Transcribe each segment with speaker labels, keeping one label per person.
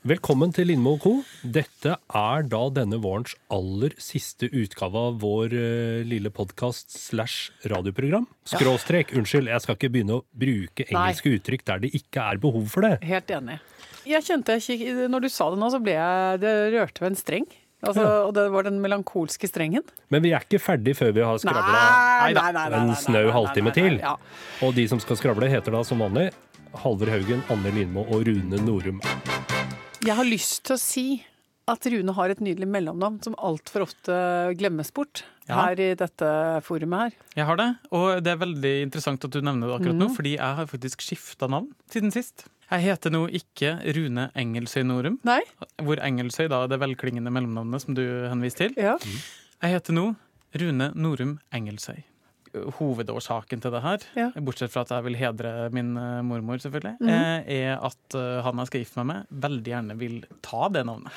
Speaker 1: Velkommen til Lindmo co. Dette er da denne vårens aller siste utgave av vår uh, lille podkast slash radioprogram. Skråstrek. Unnskyld, jeg skal ikke begynne å bruke engelske uttrykk der det ikke er behov for det.
Speaker 2: Helt enig. Jeg kjente, ikke, Når du sa det nå, så ble jeg Det rørte ved en streng. Altså, Og det var den melankolske strengen.
Speaker 1: Men vi er ikke ferdig før vi har skravla
Speaker 2: Nei, nei, nei, nei,
Speaker 1: en
Speaker 2: nei,
Speaker 1: snau
Speaker 2: nei, nei,
Speaker 1: halvtime
Speaker 2: nei, nei,
Speaker 1: til.
Speaker 2: ja.
Speaker 1: Og de som skal skravle, heter da som vanlig Halvor Haugen, Anne Lindmo og Rune Norum.
Speaker 2: Jeg har lyst til å si at Rune har et nydelig mellomnavn som altfor ofte glemmes bort
Speaker 3: Ja.
Speaker 2: her i dette forumet her.
Speaker 3: Jeg har det, og det er veldig interessant at du nevner det akkurat nå, fordi jeg har faktisk skifta navn siden sist. Jeg heter nå ikke Rune Engelsøy Norum,
Speaker 2: Nei?
Speaker 3: hvor Engelsøy da er det velklingende mellomnavnet som du henviste til.
Speaker 2: Ja.
Speaker 3: Jeg heter nå Rune Norum Engelsøy. Hovedårsaken til det her,
Speaker 2: Ja.
Speaker 3: bortsett fra at jeg vil hedre min eh, mormor, selvfølgelig,
Speaker 2: mm
Speaker 3: eh, er at eh, han jeg skal gifte meg med, veldig gjerne vil ta det navnet.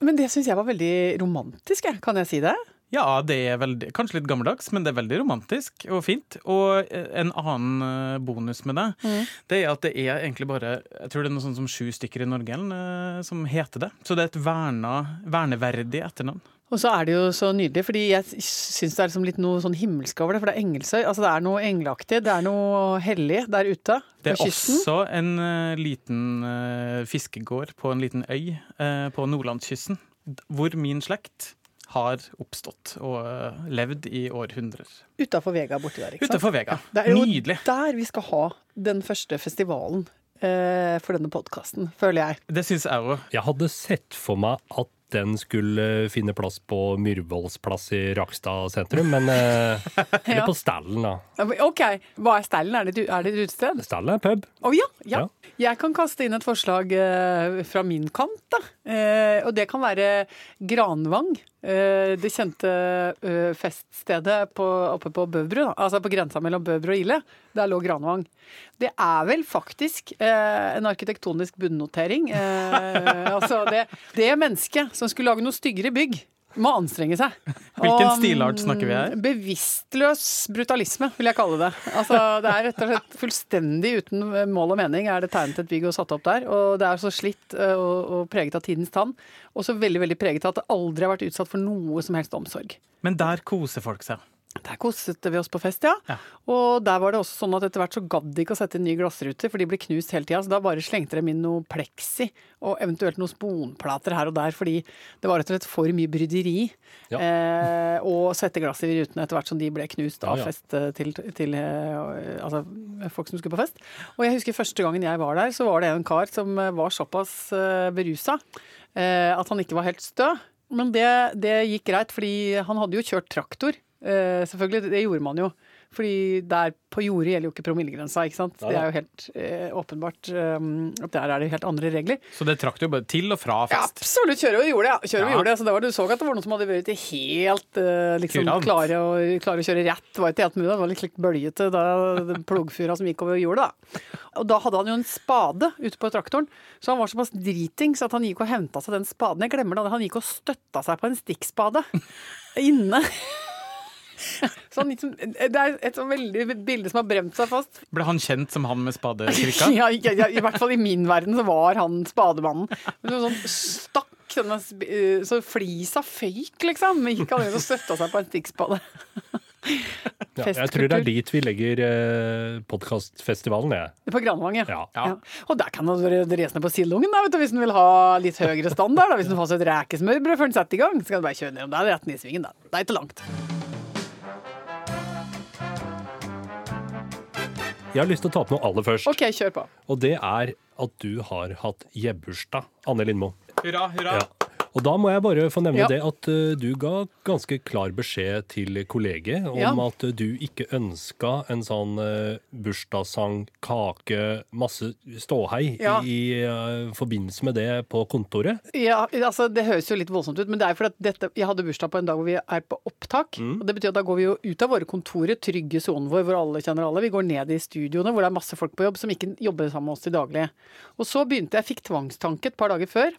Speaker 2: Men det syns jeg var veldig romantisk. Kan jeg si det?
Speaker 3: Ja, det er veldig, kanskje litt gammeldags, men det er veldig romantisk og fint. Og eh, en annen eh, bonus med det,
Speaker 2: Mm.
Speaker 3: det er at det er egentlig bare Jeg tror det er noe sånt som sju stykker i Norge eh, som heter det. Så det er et verna, verneverdig etternavn.
Speaker 2: Og så er det jo så nydelig, fordi jeg syns det er liksom litt noe sånn himmelsk over det. For det er Engelsøy. Altså det er noe engleaktig, det er noe hellig der ute
Speaker 3: Det er
Speaker 2: kysten.
Speaker 3: også en uh, liten uh, fiskegård på en liten øy uh, på nordlandskysten, hvor min slekt har oppstått og levd i århundrer.
Speaker 2: Utafor Vega borti der, ikke sant?
Speaker 3: Utenfor Vega.
Speaker 2: Det er jo
Speaker 3: Nydelig.
Speaker 2: der vi skal ha den første festivalen eh, for denne podkasten, føler jeg.
Speaker 3: Det syns jeg òg.
Speaker 1: Jeg hadde sett for meg at den skulle finne plass på Myrvolls plass i Rakstad sentrum, men eh, Eller på Stallen, da.
Speaker 2: OK, hva er Stallen? Er det, et- er det et utested?
Speaker 1: Stallen er pub.
Speaker 2: Å ja, ja.
Speaker 1: Ja.
Speaker 2: Jeg kan kaste inn et forslag eh, fra min kant, da. Eh, og det kan være Granvang. Eh, det kjente eh, feststedet på, oppe på Bøvbru, altså på grensa mellom Bøvbru og Ile. Der lå Granvang. Det er vel faktisk eh, en arkitektonisk bunnotering. Altså det, det mennesket som skulle lage noe styggere bygg, må anstrenge seg.
Speaker 3: Hvilken
Speaker 2: Og,
Speaker 3: stilart snakker vi her?
Speaker 2: mm, Bevisstløs brutalisme, vil jeg kalle det. Altså, det er rett og slett fullstendig uten mål og mening er det tegnet et Viggo og satt opp der. Og det er så slitt eh, og, og preget av tidens tann. Og så veldig veldig preget av at det aldri har vært utsatt for noe som helst omsorg.
Speaker 3: Men der koser folk seg.
Speaker 2: Der koset vi oss på fest, ja.
Speaker 3: Ja.
Speaker 2: Og der var det også sånn at etter hvert så gadd de ikke å sette inn nye glassruter, for de ble knust hele tida. Så da bare slengte de inn noe pleksi og eventuelt noen sponplater her og der, fordi det var rett og slett for mye bryderi.
Speaker 1: Ja.
Speaker 2: Eh, å sette glass i rutene etter hvert som de ble knust av
Speaker 1: Ja,
Speaker 2: fest eh, til, til eh, altså, folk som skulle på fest. Og jeg husker første gangen jeg var der, så var det en kar som eh, var såpass eh, berusa eh, at han ikke var helt stø. Men det, det gikk greit, fordi han hadde jo kjørt traktor. Eh, selvfølgelig, det gjorde man jo. Fordi der på jordet gjelder jo ikke promillegrensa, ikke sant.
Speaker 1: Ja,
Speaker 2: Det er jo helt eh, åpenbart um, at der er det helt andre regler.
Speaker 3: Så det trakk jo bare til og fra fest?
Speaker 2: Ja, absolutt. Kjøre og gjorde det.
Speaker 3: Ja.
Speaker 2: gjorde det. Så det var, du så at det var noen som hadde vært helt eh, liksom, klare, å, klare å kjøre rett. Det var ikke helt mulig. Det var litt litt bøljete, da, den plogfura som gikk over jordet. Da. Og da hadde han jo en spade ute på traktoren, så han var såpass dritings at han gikk og henta seg den spaden. Jeg glemmer det. Han gikk og støtta seg på en stikkspade inne. Så han liksom, det er et sånn veldig bilde som har bremt seg fast.
Speaker 3: Ble han kjent som han med spadekrykka?
Speaker 2: Ja, ja, ja, I hvert fall i min verden så var han spademannen. Men sånn stakk denne eh, Så flisa føyk, liksom. Gikk han inn og støtta seg på en stikkspade.
Speaker 1: Ja, jeg tror det er dit vi legger eh, podkastfestivalen, jeg.
Speaker 2: På Granvang, ja.
Speaker 1: Ja.
Speaker 2: Ja. Og der kan du reise ned på Sildungen da, vet du, hvis du vil ha litt høyere standard. Da. Hvis du får seg et rekesmørbrød før den setter i gang, så kan du bare kjøre ned. Det er rett ned i svingen. Da. Det er ikke langt.
Speaker 1: Jeg har lyst til å ta opp noe aller først.
Speaker 2: OK, kjør på.
Speaker 1: Og det er at du har hatt jebbursdag, Anne Lindmo.
Speaker 3: Hurra, hurra.
Speaker 1: Ja. Og da må jeg bare få nevne
Speaker 2: Ja.
Speaker 1: det at uh, du ga ganske klar beskjed til kollegiet om
Speaker 2: Ja.
Speaker 1: at du ikke ønska en sånn uh, bursdagssang, kake, masse ståhei
Speaker 2: Ja.
Speaker 1: i eh, forbindelse med det på kontoret.
Speaker 2: Ja, altså Det høres jo litt voldsomt ut, men det er fordi at dette, jeg hadde bursdag på en dag hvor vi er på opptak. og Det betyr at da går vi jo ut av våre kontorer, trygge sonen vår hvor alle kjenner alle. Vi går ned i studioene hvor det er masse folk på jobb som ikke jobber sammen med oss til daglig. Og så begynte jeg, fikk tvangstanke et par dager før.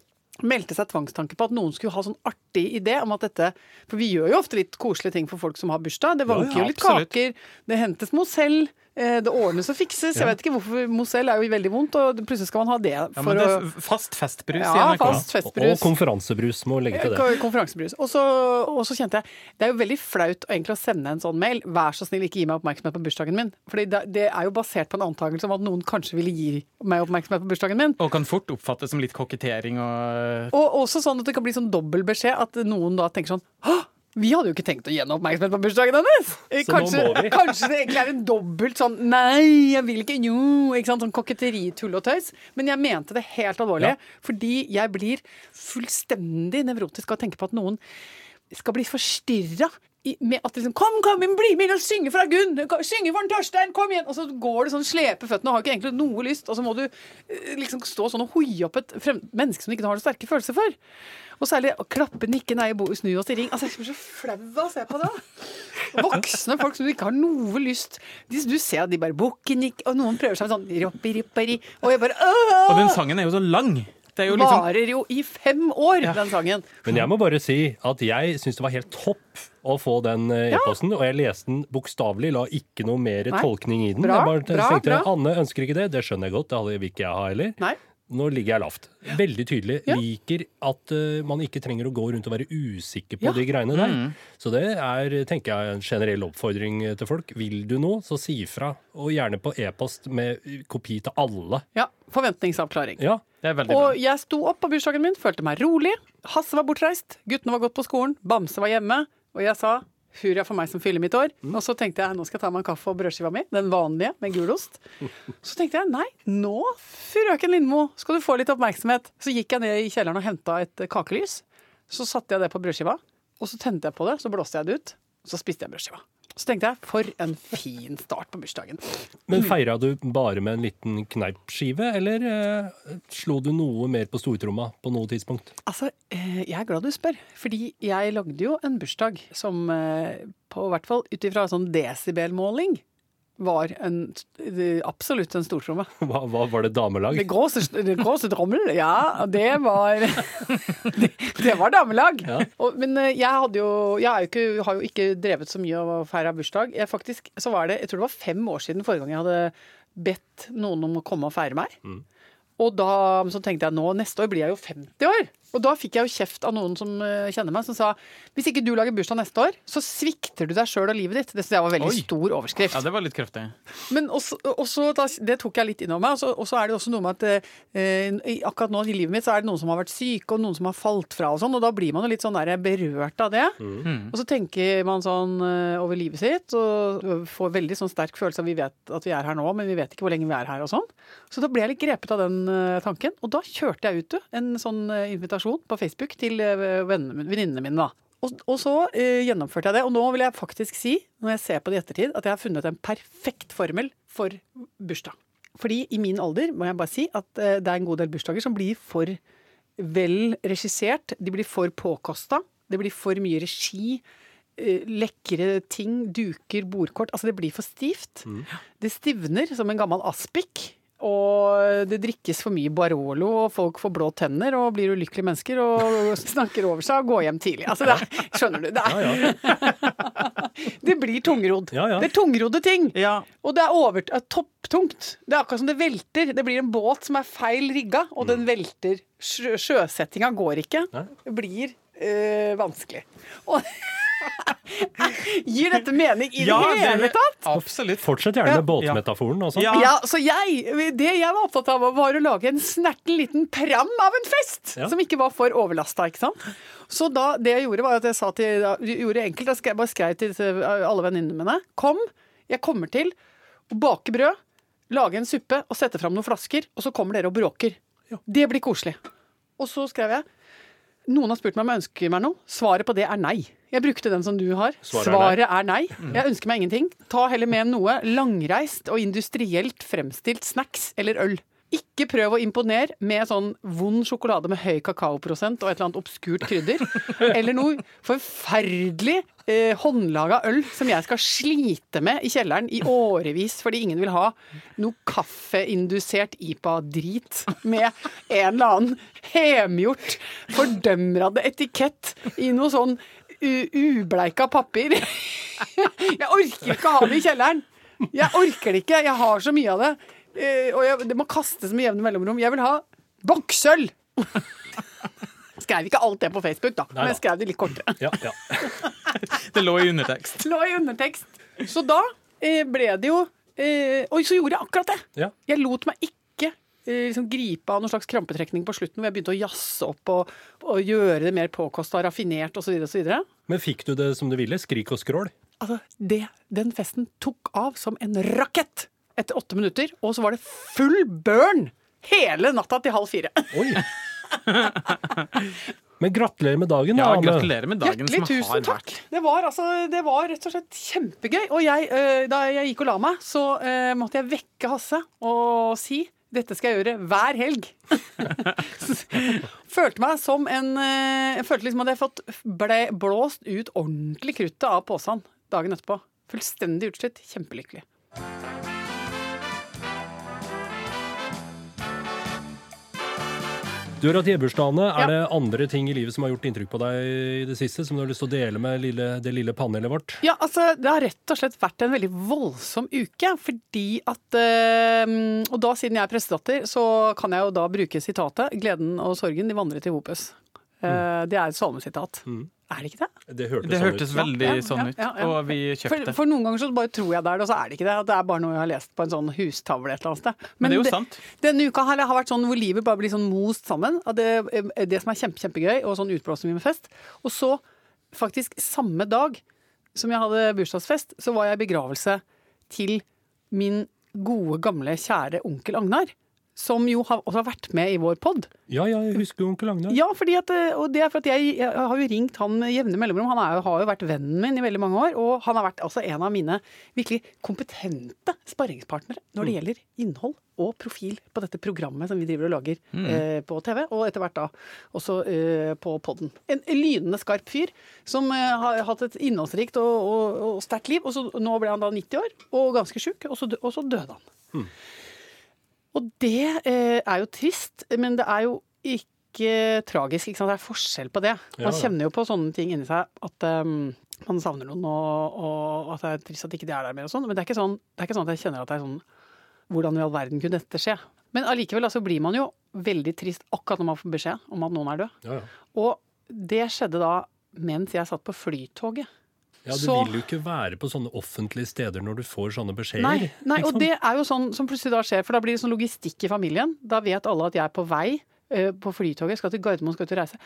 Speaker 2: Meldte seg tvangstanke på at noen skulle ha sånn artig idé om at dette For vi gjør jo ofte litt koselige ting for folk som har bursdag. Det vanker
Speaker 3: ja,
Speaker 2: jo litt kaker, det hentes mozell, Det ordnes og fikses. Jeg vet ikke hvorfor Mozell er jo veldig vondt, og plutselig skal man ha det
Speaker 3: Ja,
Speaker 2: for
Speaker 3: men det
Speaker 2: å
Speaker 3: er fast festbrus
Speaker 2: Ja,
Speaker 3: i NRK.
Speaker 2: fast
Speaker 1: Og konferansebrus må legge til det.
Speaker 2: Konferansebrus. Og så, kjente jeg Det er jo veldig flaut egentlig å sende en sånn mail. Vær så snill, ikke gi meg oppmerksomhet på bursdagen min. Fordi det, det er jo basert på en antakelse om at noen kanskje ville gi meg oppmerksomhet på bursdagen min.
Speaker 3: Og kan fort oppfattes som litt kokettering og
Speaker 2: Og også sånn at det kan bli sånn dobbel beskjed, at noen da tenker sånn Hå! Vi hadde jo ikke tenkt å gi henne oppmerksomhet på bursdagen hennes! Kanskje, kanskje det egentlig er en dobbelt sånn Nei, jeg vil ikke Jo! Ikke sant? Sånn koketteri, tull og tøys. Men jeg mente det helt alvorlig.
Speaker 1: Ja.
Speaker 2: Fordi jeg blir fullstendig nevrotisk av å tenke på at noen skal bli forstyrra. Med at liksom, kom, kom, bli med og synge fra Gunn! Synge for en Torstein! Kom igjen! Og så går du sånn, slepe føttene og har ikke egentlig noe lyst. Og så må du eh, liksom stå sånn og hoie opp et frem menneske som du ikke har noen sterke følelser for. Og særlig å klappe, nikke, nei, bo, snu oss i ring. Altså, Jeg blir så flau av å se på det. Voksne folk som du ikke har noe lyst de, Du ser at de bare bukker, nikker, og noen prøver seg med sånn roppi, rippari, og jeg bare
Speaker 3: Og den sangen er jo så lang! Det er jo liksom
Speaker 2: Varer jo i fem år, den sangen.
Speaker 1: Men jeg må bare si at jeg syns det var helt topp å få den eh, e-posten, og jeg leste den bokstavelig, la ikke noe mer
Speaker 2: Nei.
Speaker 1: tolkning i den.
Speaker 2: Bra,
Speaker 1: jeg bare tenkte
Speaker 2: bra.
Speaker 1: Anne ønsker ikke det, det skjønner jeg godt, det vil ikke jeg ha heller.
Speaker 2: Nei.
Speaker 1: Nå ligger jeg lavt. Veldig tydelig.
Speaker 2: Ja.
Speaker 1: Liker at uh, man ikke trenger å gå rundt og være usikker på
Speaker 2: Ja.
Speaker 1: de greiene der. Så det er, tenker jeg, en generell oppfordring til folk. Vil du noe, så si ifra. Og gjerne på e-post med kopi til alle.
Speaker 2: Ja, Forventningsavklaring.
Speaker 1: Ja,
Speaker 3: Veldig bra.
Speaker 2: Og jeg sto opp på bursdagen min, følte meg rolig. Hasse var bortreist, guttene var gått på skolen, Bamse var hjemme. Og jeg sa hurra for meg som fyller mitt år. Og så tenkte jeg nå skal jeg ta meg en kaffe og brødskiva mi, den vanlige med gulost. Så tenkte jeg nei, nå, frøken Lindmo, skal du få litt oppmerksomhet. Så gikk jeg ned i kjelleren og henta et kakelys. Så satte jeg det på brødskiva, og så tente jeg på det, så blåste jeg det ut. Og så spiste jeg brødskiva. Så tenkte jeg for en fin start på bursdagen.
Speaker 1: Men feira du bare med en liten kneipskive, eller eh, slo du noe mer på stortromma på noe tidspunkt?
Speaker 2: Altså, eh, jeg er glad du spør. Fordi jeg lagde jo en bursdag som eh, på hvert fall ut ifra sånn desibelmåling var en, absolutt en stortromme.
Speaker 1: Hva, hva var det damelag?
Speaker 2: Det gråse, det gråse trommel, ja, det var Det, det var damelag.
Speaker 1: Ja.
Speaker 2: Og, men eh, jeg hadde jo Jeg jo ikke, har jo ikke drevet så mye å feire bursdag. Jeg faktisk, så var det, jeg tror det var fem år siden forrige gang jeg hadde bedt noen om å komme og feire meg. Og da så tenkte jeg nå, neste år blir jeg jo 50 år. Og da fikk jeg jo kjeft av noen som eh, kjenner meg, som sa hvis ikke du lager bursdag neste år, så svikter du deg sjøl og livet ditt. Det synes jeg var en veldig
Speaker 3: Oi.
Speaker 2: stor overskrift.
Speaker 3: Ja, det var litt kraftig.
Speaker 2: Men også, også da, det tok jeg litt inn over meg. Og så- er det også noe med at eh, akkurat nå i livet mitt så er det noen som har vært syke, og noen som har falt fra og sånn, og da blir man jo litt sånn der berørt av det. Og så tenker man sånn eh, over livet sitt, og får veldig sånn sterk følelse av vi vet at vi er her nå, men vi vet ikke hvor lenge vi er her og sånn. Så da ble jeg litt grepet av den eh, tanken, og da kjørte jeg ut du, en sånn eh, invitasjon på Facebook til eh, venninnene mine, da. Og, og så eh, gjennomførte jeg det. Og nå vil jeg faktisk si, når jeg ser på det i ettertid, at jeg har funnet en perfekt formel for bursdag. Fordi i min alder må jeg bare si at eh, det er en god del bursdager som blir for vel regissert. De blir for påkosta. Det blir for mye regi. eh, Lekre ting, duker, bordkort. Altså det blir for stivt. Det stivner som en gammel aspik. Og det drikkes for mye Barolo, og folk får blå tenner og blir ulykkelige mennesker og snakker over seg og går hjem tidlig. Altså det er, skjønner du? Det, er,
Speaker 1: Ja, ja.
Speaker 2: det blir tungrodd.
Speaker 1: Ja, ja.
Speaker 2: Det er tungrodde ting.
Speaker 3: Ja,
Speaker 2: Og det er, over, er topptungt. Det er akkurat som det velter. Det blir en båt som er feil rigga, og den velter. Sjø, sjøsettinga går ikke. Det blir øh, vanskelig. Og Gir dette mening i
Speaker 3: ja
Speaker 2: det hele tatt?
Speaker 3: Absolutt.
Speaker 1: Fortsett gjerne med båtmetaforen også.
Speaker 3: Ja.
Speaker 2: Ja, så jeg, Det jeg var opptatt av, var å lage en snerten liten pram av en fest!
Speaker 1: Ja.
Speaker 2: Som ikke var for overlasta, ikke sant. Så da, det jeg gjorde, var at jeg sa til jeg gjorde det enkelt, jeg bare skrev til til alle venninnene mine Kom, jeg kommer til å bake brød, lage en suppe og sette fram noen flasker, og så kommer dere og bråker. Det blir koselig. Og så skrev jeg noen har spurt meg om jeg ønsker meg noe. Svaret på det er nei. Jeg brukte den som du har.
Speaker 1: Svaret er
Speaker 2: nei. er nei. Jeg ønsker meg ingenting. Ta heller med noe langreist og industrielt fremstilt snacks eller øl. Ikke prøv å imponere med sånn vond sjokolade med høy kakaoprosent og et eller annet obskurt krydder. Eller noe forferdelig eh, håndlaga øl som jeg skal slite med i kjelleren i årevis fordi ingen vil ha noe kaffeindusert IPA-drit med en eller annen hemgjort, fordømrede etikett i noe sånn ubleika papir. Jeg orker ikke ha det i kjelleren. Jeg orker det ikke. Jeg har så mye av det. Eh, og jeg, det må kastes med jevne mellomrom. Jeg vil ha bokssølv! Skrev ikke alt det på Facebook, da,
Speaker 1: Neida.
Speaker 2: men jeg skrev det litt kortere.
Speaker 1: Ja, ja.
Speaker 3: Det lå i undertekst.
Speaker 2: Lå i undertekst. Så da eh, ble det jo eh, Og så gjorde jeg akkurat det.
Speaker 1: Ja.
Speaker 2: Jeg lot meg ikke eh, liksom gripe av noen slags krampetrekning på slutten, hvor jeg begynte å jazze opp og, og gjøre det mer påkosta, raffinert osv. osv.
Speaker 1: Men fikk du det som du ville? Skrik og skrål?
Speaker 2: Altså, det, den festen tok av som en rakett etter åtte minutter, og så var det full burn hele natta til halv fire.
Speaker 1: Oi! Men gratulerer med dagen, da.
Speaker 3: Ja, gratulerer med dagen
Speaker 2: Hjertelig
Speaker 3: som har
Speaker 2: tusen takk.
Speaker 3: vært.
Speaker 2: Det var, altså, det var rett og slett kjempegøy. Og jeg, eh, da jeg gikk og la meg, så uh, måtte jeg vekke Hasse og si dette skal jeg gjøre hver helg. følte meg som en eh, Jeg følte liksom at jeg fått ble blåst ut ordentlig kruttet av posen dagen etterpå. Fullstendig utslitt. Kjempelykkelig.
Speaker 1: Du har hatt Gjebursdagene.
Speaker 2: Ja.
Speaker 1: Er det andre ting i livet som har gjort inntrykk på deg i det siste, som du har lyst til å dele med lille, det lille panelet vårt?
Speaker 2: Ja, altså, Det har rett og slett vært en veldig voldsom uke. Fordi at øh, Og da, siden jeg er prestedatter, så kan jeg jo da bruke sitatet 'Gleden og sorgen, de vandret i Hopus'. Eh, Det er et salmesitat.
Speaker 1: Mm.
Speaker 2: Er det ikke det?
Speaker 1: Det hørtes,
Speaker 3: Det
Speaker 1: sånn
Speaker 3: hørtes veldig
Speaker 2: Ja,
Speaker 3: sånn ut,
Speaker 2: ja, ja.
Speaker 3: og vi
Speaker 2: For,
Speaker 3: kjøpte.
Speaker 2: for noen ganger så bare tror jeg det er det, og så er det ikke det. At det er bare noe jeg har lest på en sånn hustavle et eller annet sted.
Speaker 3: Men det er jo sant.
Speaker 2: Denne uka her har vært sånn hvor livet bare blir sånn most sammen. Av det, eh, det som er kjempe, kjempegøy, og sånn utblåsning med fest. Og så, faktisk samme dag som jeg hadde bursdagsfest, så var jeg i begravelse til min gode, gamle, kjære onkel Agnar. Som jo har, også har vært med i vår pod.
Speaker 1: Ja, ja, jeg husker onkel Agnar.
Speaker 2: Ja, fordi at, eh, og det er for at jeg, jeg har jo ringt han med jevne mellomrom. Han er jo, har jo vært vennen min i veldig mange år, og han har vært altså en av mine virkelig kompetente sparringspartnere når det gjelder innhold og profil på dette programmet som vi driver og lager eh, på TV, og etter hvert da også eh, på podden. En lynende skarp fyr som eh, har hatt et innholdsrikt og, og, og sterkt liv, og så nå ble han da 90 år og ganske sjuk, og og så døde han. Og det eh, er jo trist, men det er jo ikke tragisk. Ikke sant? Det er forskjell på det.
Speaker 1: Ja.
Speaker 2: Man kjenner jo på sånne ting inni seg at um, man savner noen, og, og at det er trist at ikke de er der mer og sånn. Men det er, ikke sånn, det er ikke sånn at jeg kjenner at det er sånn Hvordan i all verden kunne dette skje? Men allikevel altså, blir man jo veldig trist akkurat når man får beskjed om at noen er død.
Speaker 1: Ja, ja.
Speaker 2: Og det skjedde da mens jeg satt på flytoget.
Speaker 1: Ja, du
Speaker 2: Så-
Speaker 1: vil jo ikke være på sånne offentlige steder når du får sånne beskjeder.
Speaker 2: Nei, nei og det er jo sånn som plutselig da skjer, for da blir det sånn logistikk i familien. Da vet alle at jeg er på vei eh, på flytoget, skal til Gardermoen, skal ut og reise.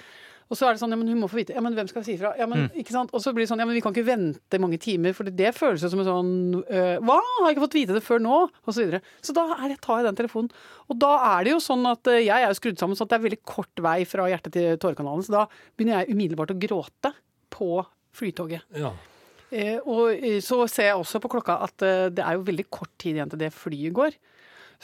Speaker 2: Og så er det sånn, ja, men hun må få vite, ja, men hvem skal si ifra? Ja, men, ikke sant? Og så blir det sånn, ja, men vi kan ikke vente mange timer, for det føles jo som en sånn, øh, hva, har jeg ikke fått vite det før nå? Og så videre. Så da er det, tar jeg den telefonen. Og da er det jo sånn at øh, jeg er jo skrudd sammen sånn at det er veldig kort vei fra hjertet til tårekanalen, så da begynner jeg umiddelbart å gråte på flytoget.
Speaker 1: Ja.
Speaker 2: Eh, og eh, så ser jeg også på klokka at eh, det er jo veldig kort tid igjen til det flyet går.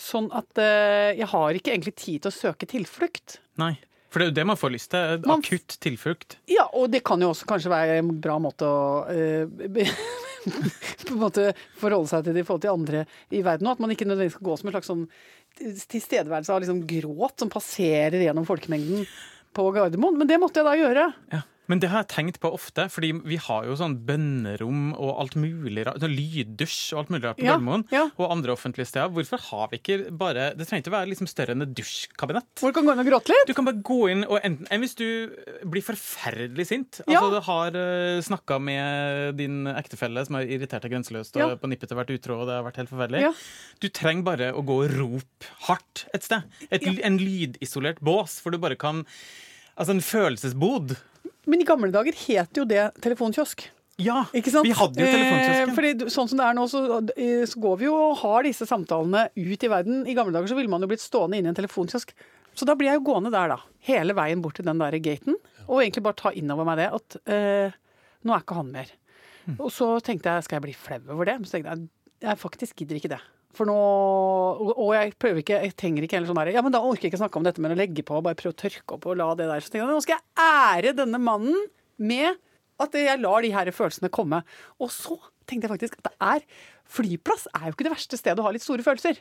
Speaker 2: Sånn at eh, jeg har ikke egentlig tid til å søke tilflukt.
Speaker 3: Nei. For det er jo det man får lyst til.
Speaker 2: Man-
Speaker 3: Akutt tilflukt.
Speaker 2: Ja, og det kan jo også kanskje være en bra måte å eh, på en måte forholde seg til det i forhold til andre i verden òg. At man ikke nødvendigvis skal gå som en slags sånn tilstedeværelse av liksom gråt som passerer gjennom folkemengden på Gardermoen. Men det måtte jeg da gjøre.
Speaker 3: Ja. Men det har jeg tenkt på ofte, fordi vi har jo sånn bønnerom og alt mulig rart. Sånn lyddusj og alt mulig rart på
Speaker 2: Ja,
Speaker 3: Gardermoen.
Speaker 2: ja.
Speaker 3: Og andre offentlige steder. Hvorfor har vi ikke bare Det trenger ikke å være liksom større enn et dusjkabinett.
Speaker 2: Hvor du kan gå inn og gråte litt.
Speaker 3: Du kan bare gå inn og enten enn hvis du blir forferdelig sint.
Speaker 2: Ja.
Speaker 3: Altså du har uh, snakka med din ektefelle som har irritert deg grenseløst og på nippet til å vært utro, og det har vært helt forferdelig. Du trenger bare å gå og rope hardt et sted. Et, En lydisolert bås, for du bare kan Altså en følelsesbod.
Speaker 2: Men i gamle dager het jo det telefonkiosk.
Speaker 3: Ja, vi hadde jo
Speaker 2: Eh,
Speaker 3: telefonkiosken.
Speaker 2: fordi sånn som det er nå, så, eh, så går vi jo og har disse samtalene ut i verden. I gamle dager så ville man jo blitt stående inne i en telefonkiosk. Så da blir jeg jo gående der, da. Hele veien bort til den der gaten. Og egentlig bare ta innover meg det at eh, nå er ikke han mer. Og så tenkte jeg, skal jeg bli flau over det? Men så tenkte jeg, jeg faktisk gidder ikke det. For nå, og jeg prøver ikke, jeg trenger ikke heller sånn der, ja, men da orker jeg ikke snakke om dette, men å legge på og bare prøve å tørke opp og la det der. Så tenker jeg, nå skal jeg ære denne mannen med at jeg lar de her følelsene komme. Og så tenkte jeg faktisk at det er, flyplass er jo ikke det verste stedet å ha litt store følelser.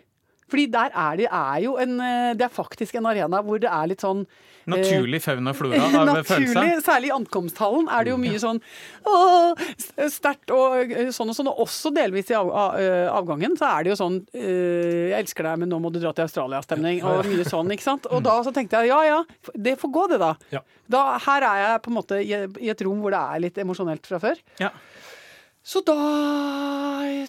Speaker 2: Fordi der er det er jo en eh, Det er faktisk en arena hvor det er litt sånn
Speaker 3: Naturlig fauna og flora av
Speaker 2: Naturlig,
Speaker 3: følelser.
Speaker 2: særlig i ankomsthallen er det jo mye sånn sterkt og eh, sånn og sånn. Og også delvis i av, av, eh, avgangen så er det jo sånn eh, Jeg elsker deg, men nå må du dra til Australia-stemning. Og mye sånn, ikke sant. Og da så tenkte jeg ja ja, det får gå det, da.
Speaker 1: Ja.
Speaker 2: da her er jeg på en måte i et rom hvor det er litt emosjonelt fra før.
Speaker 3: Ja.
Speaker 2: Så da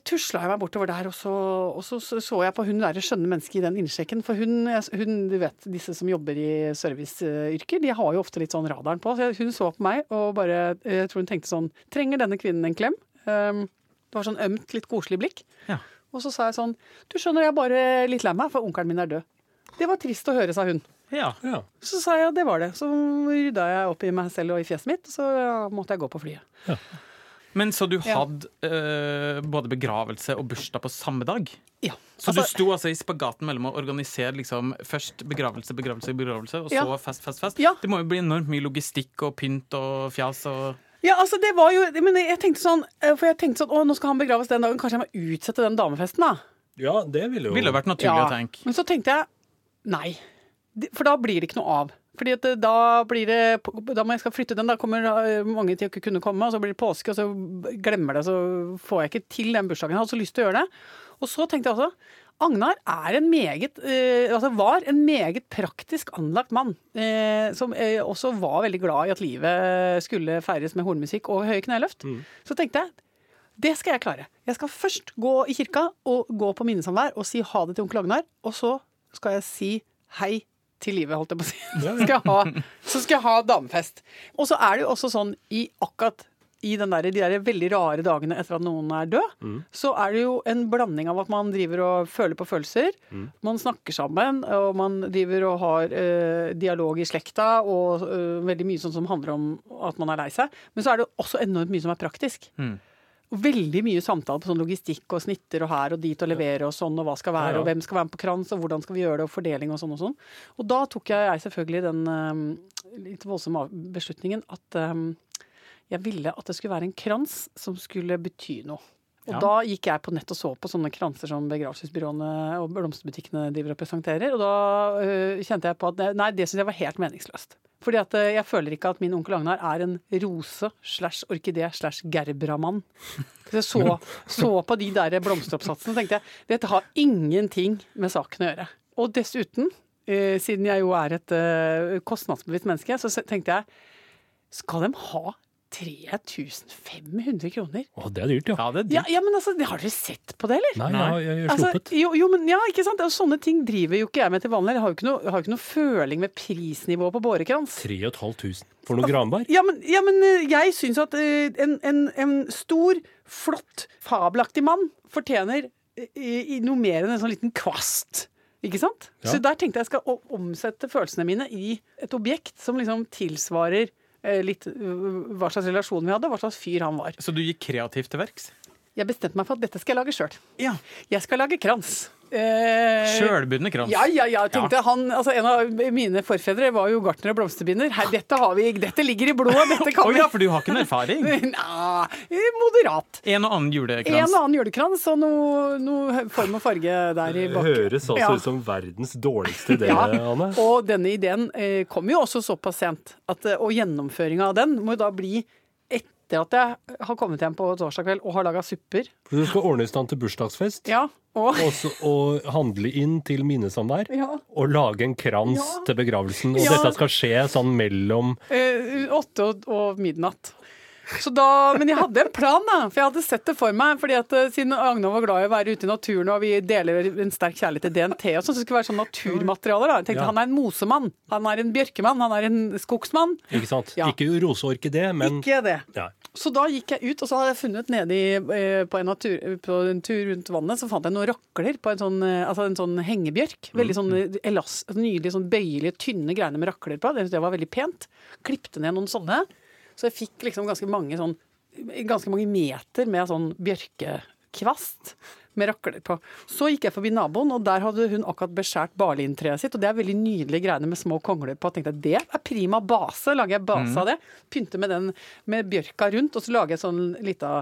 Speaker 2: tusla jeg meg bortover der, og så, og så, så, jeg på hun der skjønne mennesket i den innsjekken. For hun, hun, du vet, disse som jobber i serviceyrker, de har jo ofte litt sånn radaren på. Så hun så på meg og bare Jeg tror hun tenkte sånn Trenger denne kvinnen en klem? Um, det var sånn ømt, litt koselig blikk.
Speaker 3: Ja.
Speaker 2: Og så sa jeg sånn Du skjønner, jeg er bare litt lei meg, for onkelen min er død. Det var trist å høre, sa hun.
Speaker 3: Ja.
Speaker 1: Ja.
Speaker 2: Så sa jeg det var det. Så rydda jeg opp i meg selv og i fjeset mitt, så måtte jeg gå på flyet.
Speaker 3: Men så du
Speaker 2: Ja.
Speaker 3: hadde eh, både begravelse og bursdag på samme dag?
Speaker 2: Ja.
Speaker 3: Så du
Speaker 2: Altså-
Speaker 3: sto altså i spagaten mellom å organisere liksom, først begravelse, begravelse, begravelse, og så
Speaker 2: Ja.
Speaker 3: fest, fest, fest?
Speaker 2: Ja.
Speaker 3: Det må jo bli enormt mye logistikk og pynt og fjas og
Speaker 2: Ja, altså det var jo Men jeg tenkte sånn eh, For jeg tenkte sånn Å, nå skal han begraves den dagen. Kanskje jeg må utsette den damefesten, da.
Speaker 1: ja, det ville jo
Speaker 3: Ville vært naturlig å tenke.
Speaker 2: Men så tenkte jeg nei. For da blir det ikke noe av. Fordi at da blir det Da må jeg skal flytte den, da kommer eh, mange til å ikke kunne komme, og så blir det påske, og så glemmer det, så får jeg ikke til den bursdagen. Jeg hadde så lyst til å gjøre det. Og så tenkte jeg også Agnar er en meget, eh, altså var en meget praktisk anlagt mann. Eh, som eh, også var veldig glad i at livet skulle feires med hornmusikk og høye kneløft. Så tenkte jeg det skal jeg klare. Jeg skal først gå i kirka og gå på minnesamvær og si ha det til onkel Agnar. Og så skal jeg si hei til livet, holdt jeg på å si. Skal ha, så skal jeg ha damefest. Og så er det jo også sånn i akkurat i den der, de der veldig rare dagene etter at noen er død, så er det jo en blanding av at man driver og føler på følelser. Man snakker sammen, og man driver og har ø, dialog i slekta, og ø, veldig mye sånn som handler om at man er lei seg. Men så er det også enormt mye som er praktisk. Og veldig mye samtale på sånn logistikk og snitter og her og dit og levere og sånn, og hva skal være, og hvem skal være med på krans, og hvordan skal vi gjøre det, og fordeling og sånn og sånn. Og da tok jeg selvfølgelig den um, litt voldsomme beslutningen at um, jeg ville at det skulle være en krans som skulle bety noe. Og
Speaker 3: Ja.
Speaker 2: da gikk jeg på nett og så på sånne kranser som begravelsesbyråene og blomsterbutikkene driver og presenterer, og da øh, kjente jeg på at nei, det syns jeg var helt meningsløst. Fordi at øh, jeg føler ikke at min onkel Agnar er en rose slash orkidé slash gerbramann. Så jeg så, så på de der blomsteroppsatsene og tenkte jeg dette har ingenting med saken å gjøre. Og dessuten, øh, siden jeg jo er et øh, kostnadsbevisst menneske, så tenkte jeg skal de ha 3500 kroner?
Speaker 1: Å, det er dyrt, ja.
Speaker 3: Ja, det er dyrt.
Speaker 2: ja, men altså, har dere sett på det, eller?
Speaker 1: Nei,
Speaker 3: Nei.
Speaker 1: jeg har- sluppet.
Speaker 2: Altså,
Speaker 1: sluppet.
Speaker 2: jo, jo, men ja, ikke sant? Og sånne ting driver jo ikke jeg med til vanlig. Jeg har jo ikke noe, har jo ikke noe føling med prisnivået på bårekrans.
Speaker 1: 3500 for noe granbær?
Speaker 2: Ja, men, ja, men eh, jeg syns at eh, en, en, en stor, flott, fabelaktig mann fortjener eh, i, i noe mer enn en sånn liten kvast. Ikke sant?
Speaker 1: Ja.
Speaker 2: Så der tenkte jeg skal omsette følelsene mine i et objekt som liksom tilsvarer litt eh, hva slags relasjon vi hadde, hva slags fyr han var.
Speaker 3: Så du gikk kreativt til verks?
Speaker 2: Jeg bestemte meg for at dette skal jeg lage sjøl.
Speaker 3: Ja.
Speaker 2: Jeg skal lage krans. Eh,
Speaker 3: Sjølbundne krans.
Speaker 2: Ja, ja, ja. Tenkte han, altså En av mine forfedre var jo gartner og blomsterbinder. Her, dette, har vi, dette ligger i blodet, dette kan vi.
Speaker 3: ja, for du har ikke noen erfaring?
Speaker 2: Nei, moderat.
Speaker 3: En og annen
Speaker 2: En og annen julekrans og noe, noe form og farge der i bak.
Speaker 1: høres altså
Speaker 2: Ja.
Speaker 1: ut som verdens dårligste idé,
Speaker 2: Ja,
Speaker 1: Anne.
Speaker 2: og denne ideen eh, kom jo også såpass sent, at, eh, og gjennomføringa av den må jo da bli etter at jeg har kommet hjem på torsdag kveld og har laga supper.
Speaker 1: For du skal ordne i stand til bursdagsfest,
Speaker 2: Ja, og
Speaker 1: Også, og handle inn til minnesamvær,
Speaker 2: ja,
Speaker 1: og lage en krans
Speaker 2: Ja.
Speaker 1: til begravelsen. Og dette skal skje sånn mellom
Speaker 2: eh, åtte og, og midnatt. Så da, men jeg hadde en plan, da, for jeg hadde sett det for meg. fordi at eh, Siden Agnar var glad i å være ute i naturen, og vi deler en sterk kjærlighet til DNT, og sånn, så det skulle være sånn naturmaterialer. da. Jeg tenkte
Speaker 1: Ja.
Speaker 2: Han er en mosemann, han er en bjørkemann, han er en skogsmann.
Speaker 1: Ikke sant?
Speaker 2: Ja.
Speaker 1: Ikke roseorkidé, men
Speaker 2: Ikke det.
Speaker 1: ja.
Speaker 2: Så da gikk jeg ut, og så hadde jeg funnet nede i, eh, på, en natur, på en tur rundt vannet, så fant jeg noen rakler på en sånn, eh, altså en sånn hengebjørk. Veldig sånn eh, elas, nydelig, sånn bøyelige, tynne greiene med rakler på. Det, det var veldig pent. Klippte ned noen sånne. Så jeg fikk liksom ganske mange sånn Ganske mange meter med sånn bjørkekvast med rakler på. Så gikk jeg forbi naboen, og der hadde hun akkurat beskjært barlintreet sitt. Og det er veldig nydelige greiene med små kongler på. Jeg tenkte at det er prima base. Lager jeg base av det. Pynte med den med bjørka rundt, og så lager jeg sånn lita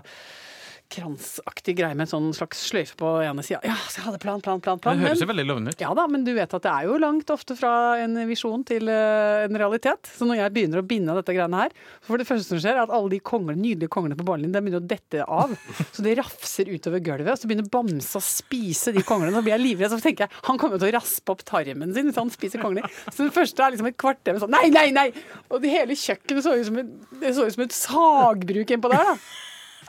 Speaker 2: kransaktig greie med en sånn slags sløyfe på ene sida. Ja, så jeg hadde plan, plan, plan. plan
Speaker 3: Det høres jo veldig lovende ut.
Speaker 2: ja da, men du vet at det er jo langt ofte fra en visjon til eh, en realitet. Så når jeg begynner å binde av dette greiene her For det første som skjer, er at alle de konglene, nydelige konglene på barnelinjen de begynner å dette av. Så det rafser utover gulvet. Og så begynner bamsa å spise de konglene. Så blir jeg livredd. Så tenker jeg han kommer til å raspe opp tarmen sin hvis han spiser kongler. Så det første er liksom et kvarter med sånn nei, nei, nei! Og det hele kjøkkenet så ut som et, det så ut som et sagbruk innpå der, da.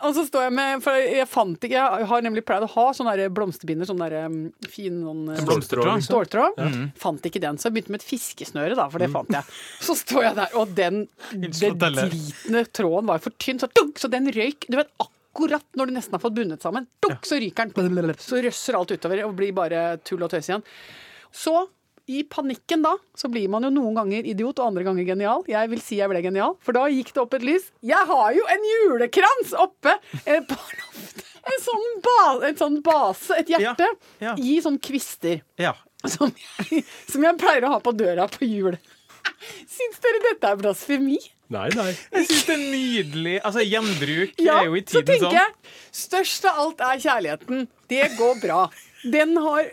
Speaker 2: Og så står jeg med For jeg fant ikke Jeg har nemlig pleid å ha sånne der blomsterbinder, sånn der um, fin sånn uh,
Speaker 3: Blomstertråd.
Speaker 2: Ståltråd. Fant ikke den, så jeg begynte med et fiskesnøre, da, for det fant jeg. Så står jeg der, og den, den tråden var for tynn, så, dunk, så den røyk. Du vet, akkurat når du nesten har fått bundet sammen, dunk, så ryker den. Så røsser alt utover og blir bare tull og tøys igjen. Så i panikken da, så blir man jo noen ganger idiot og andre ganger genial. Jeg vil si jeg ble genial, for da gikk det opp et lys. Jeg har jo en julekrans oppe eh, på loftet! En sånn, ba en sånn base, et hjerte,
Speaker 3: Ja, ja.
Speaker 2: i sånn kvister.
Speaker 3: Ja.
Speaker 2: Som jeg, som jeg pleier å ha på døra på jul. Syns dere dette er blasfemi?
Speaker 1: Nei, nei.
Speaker 3: Jeg syns det er nydelig. Altså, gjenbruk
Speaker 2: Ja,
Speaker 3: er jo i tiden sånn.
Speaker 2: så tenker
Speaker 3: sånn.
Speaker 2: jeg Størst av alt er kjærligheten. Det går bra. Den har,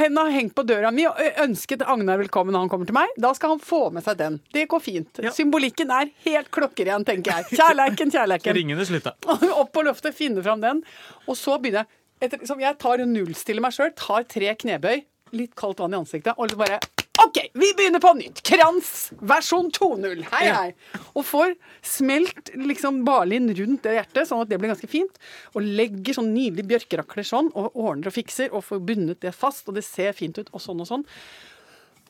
Speaker 2: hen har hengt på døra mi og ønsket Agnar velkommen når han kommer til meg. Da skal han få med seg den. Det går fint.
Speaker 3: Ja.
Speaker 2: Symbolikken er helt klokkeren, tenker jeg. Kjærleiken, kjærleiken.
Speaker 3: Ringene slutta.
Speaker 2: Opp på loftet, finne fram den. Og så begynner jeg etter, som Jeg tar nullstiller meg sjøl, tar tre knebøy, litt kaldt vann i ansiktet, og bare OK, vi begynner på nytt. Krans versjon 2.0. Hei, hei. Og får smelt liksom barlind rundt det hjertet, sånn at det blir ganske fint. Og legger sånn nydelige bjørkerakler sånn, og ordner og fikser, og får bundet det fast, og det ser fint ut, og sånn og sånn.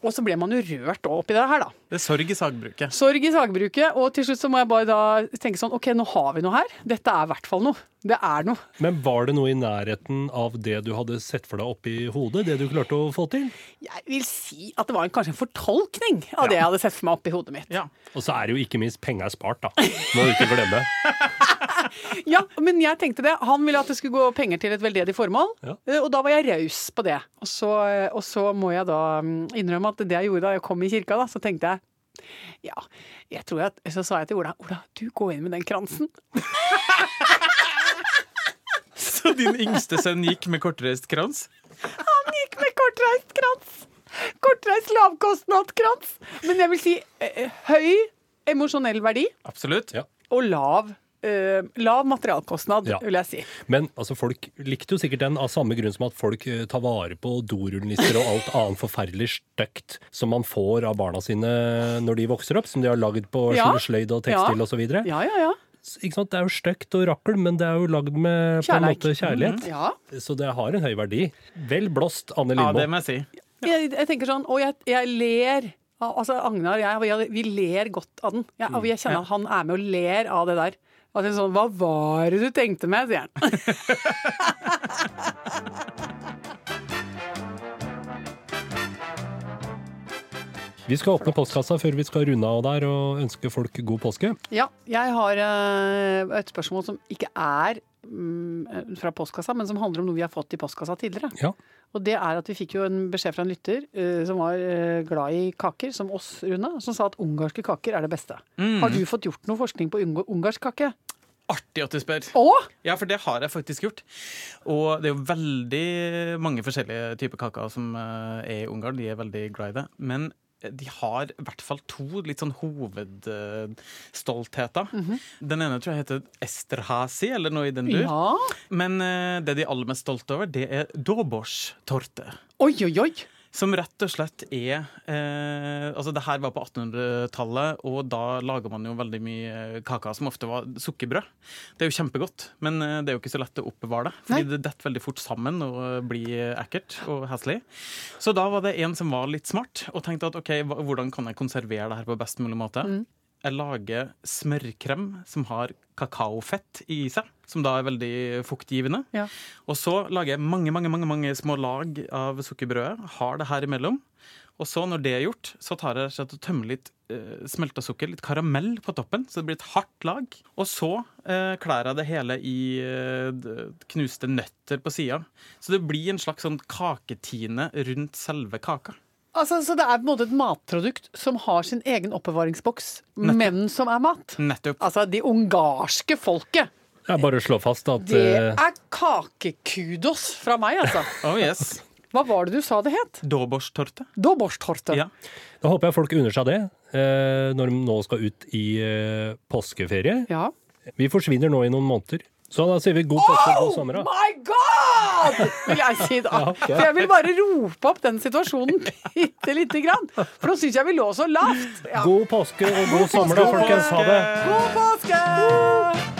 Speaker 2: Og så ble man jo rørt oppi det her, da.
Speaker 3: Det er sorg i sagbruket.
Speaker 2: Sorg i sagbruket, og til slutt så må jeg bare da tenke sånn OK, nå har vi noe her. Dette er i hvert fall noe. Det er noe.
Speaker 1: Men var det noe i nærheten av det du hadde sett for deg oppi hodet? Det du klarte å få til?
Speaker 2: Jeg vil si at det var en, kanskje en fortolkning av det jeg hadde sett for meg oppi hodet mitt.
Speaker 3: Ja.
Speaker 1: Og så er det jo ikke minst penga spart, da. Må du ikke glemme.
Speaker 2: Ja, men jeg tenkte det. Han ville at det skulle gå penger til et veldedig formål,
Speaker 1: Ja.
Speaker 2: eh, og da var jeg raus på det. Og så, eh, og så må jeg da mm, innrømme at det jeg gjorde da jeg kom i kirka, da, så tenkte jeg ja, jeg tror at, Så sa jeg til Ola Ola, du går inn med den kransen.
Speaker 3: Så din yngste sønn gikk med kortreist krans?
Speaker 2: Han gikk med kortreist krans. Kortreist lavkostnadskrans. Men jeg vil si eh, høy emosjonell verdi
Speaker 3: Absolutt.
Speaker 1: Ja.
Speaker 2: og lav, eh, lav materialkostnad,
Speaker 1: Ja.
Speaker 2: vil jeg si.
Speaker 1: Men altså, folk likte jo sikkert den av samme grunn som at folk uh, tar vare på dorullnisser og alt annet forferdelig stygt som man får av barna sine når de vokser opp, som de har lagd på
Speaker 2: Ja.
Speaker 1: sløyd og tekstil
Speaker 2: Ja.
Speaker 1: og så videre.
Speaker 2: Ja, ja, ja.
Speaker 1: Ikke sant? Det er jo stygt og rakkel, men det er jo lagd med på en måte kjærlighet.
Speaker 2: ja.
Speaker 1: Så det har en høy verdi. Vel blåst, Anne
Speaker 3: Ja, det må jeg si.
Speaker 2: Jeg, jeg tenker sånn, og jeg, jeg ler Altså, Agnar og jeg, vi- ler godt av den. Jeg, og jeg kjenner at han er med og ler av det der. Altså, sånn, Hva var det du tenkte med, sier han.
Speaker 1: Vi skal åpne postkassa før vi skal runde av der og ønske folk god påske.
Speaker 2: Ja, jeg har eh, et spørsmål som ikke er mm, fra postkassa, men som handler om noe vi har fått i postkassa tidligere.
Speaker 1: Ja.
Speaker 2: Og det er at vi fikk jo en beskjed fra en lytter eh, som var eh, glad i kaker, som oss, Rune, som sa at ungarske kaker er det beste. Har du fått gjort noe forskning på ungarsk kake?
Speaker 3: Artig at du spør.
Speaker 2: Åh?
Speaker 3: Ja, for det har jeg faktisk gjort. Og det er jo veldig mange forskjellige typer kaker som er i Ungarn. De er veldig glad i det. Men de har i hvert fall to litt sånn hovedstoltheter. Den ene tror jeg heter Esterhasi, eller noe i den dur.
Speaker 2: Ja.
Speaker 3: Men eh, det de er aller mest stolte over, det er Dobors-torte.
Speaker 2: Oi, oi, oi!
Speaker 3: Som rett og slett er eh, Altså, det her var på 1800-tallet, og da lager man jo veldig mye kaker som ofte var sukkerbrød. Det er jo kjempegodt, men eh, det er jo ikke så lett å oppbevare det. Fordi
Speaker 2: Nei.
Speaker 3: det detter veldig fort sammen og eh, blir ekkelt og heslig. Så da var det en som var litt smart, og tenkte at OK, hvordan kan jeg konservere det her på best mulig måte? Jeg lager smørkrem som har kakaofett i seg, som da er veldig fuktgivende.
Speaker 2: Ja.
Speaker 3: Og så lager jeg mange mange, mange, mange små lag av sukkerbrødet. Har det her imellom. Og så når det er gjort, så tar jeg rett og tømmer litt eh, smelta sukker, litt karamell på toppen, så det blir et hardt lag. Og så eh, klær jeg det hele i eh, knuste nøtter på sida. Så det blir en slags sånn kaketine rundt selve kaka.
Speaker 2: Altså, så det er på en måte et matprodukt som har sin egen oppbevaringsboks, men som er mat?
Speaker 3: Nettopp.
Speaker 2: Altså, de ungarske folket
Speaker 1: Jeg bare slår fast at
Speaker 2: Det
Speaker 1: eh,
Speaker 2: er kakekudos fra meg, altså.
Speaker 3: Oh yes.
Speaker 2: Hva var det du sa det het?
Speaker 3: Dåborstorte.
Speaker 2: Doborstorte.
Speaker 3: Ja.
Speaker 1: da håper jeg folk unner seg det eh, når de nå skal ut i eh, påskeferie.
Speaker 2: Ja.
Speaker 1: Vi forsvinner nå i noen måneder. Så da sier vi god påske og god sommer, da.
Speaker 2: My God! Vil jeg si da. For jeg vil bare rope opp den situasjonen bitte lite grann. For nå syns jeg vi lå så lavt. Ja.
Speaker 1: God påske og god sommer, da, folkens. Ha det.
Speaker 2: God påske!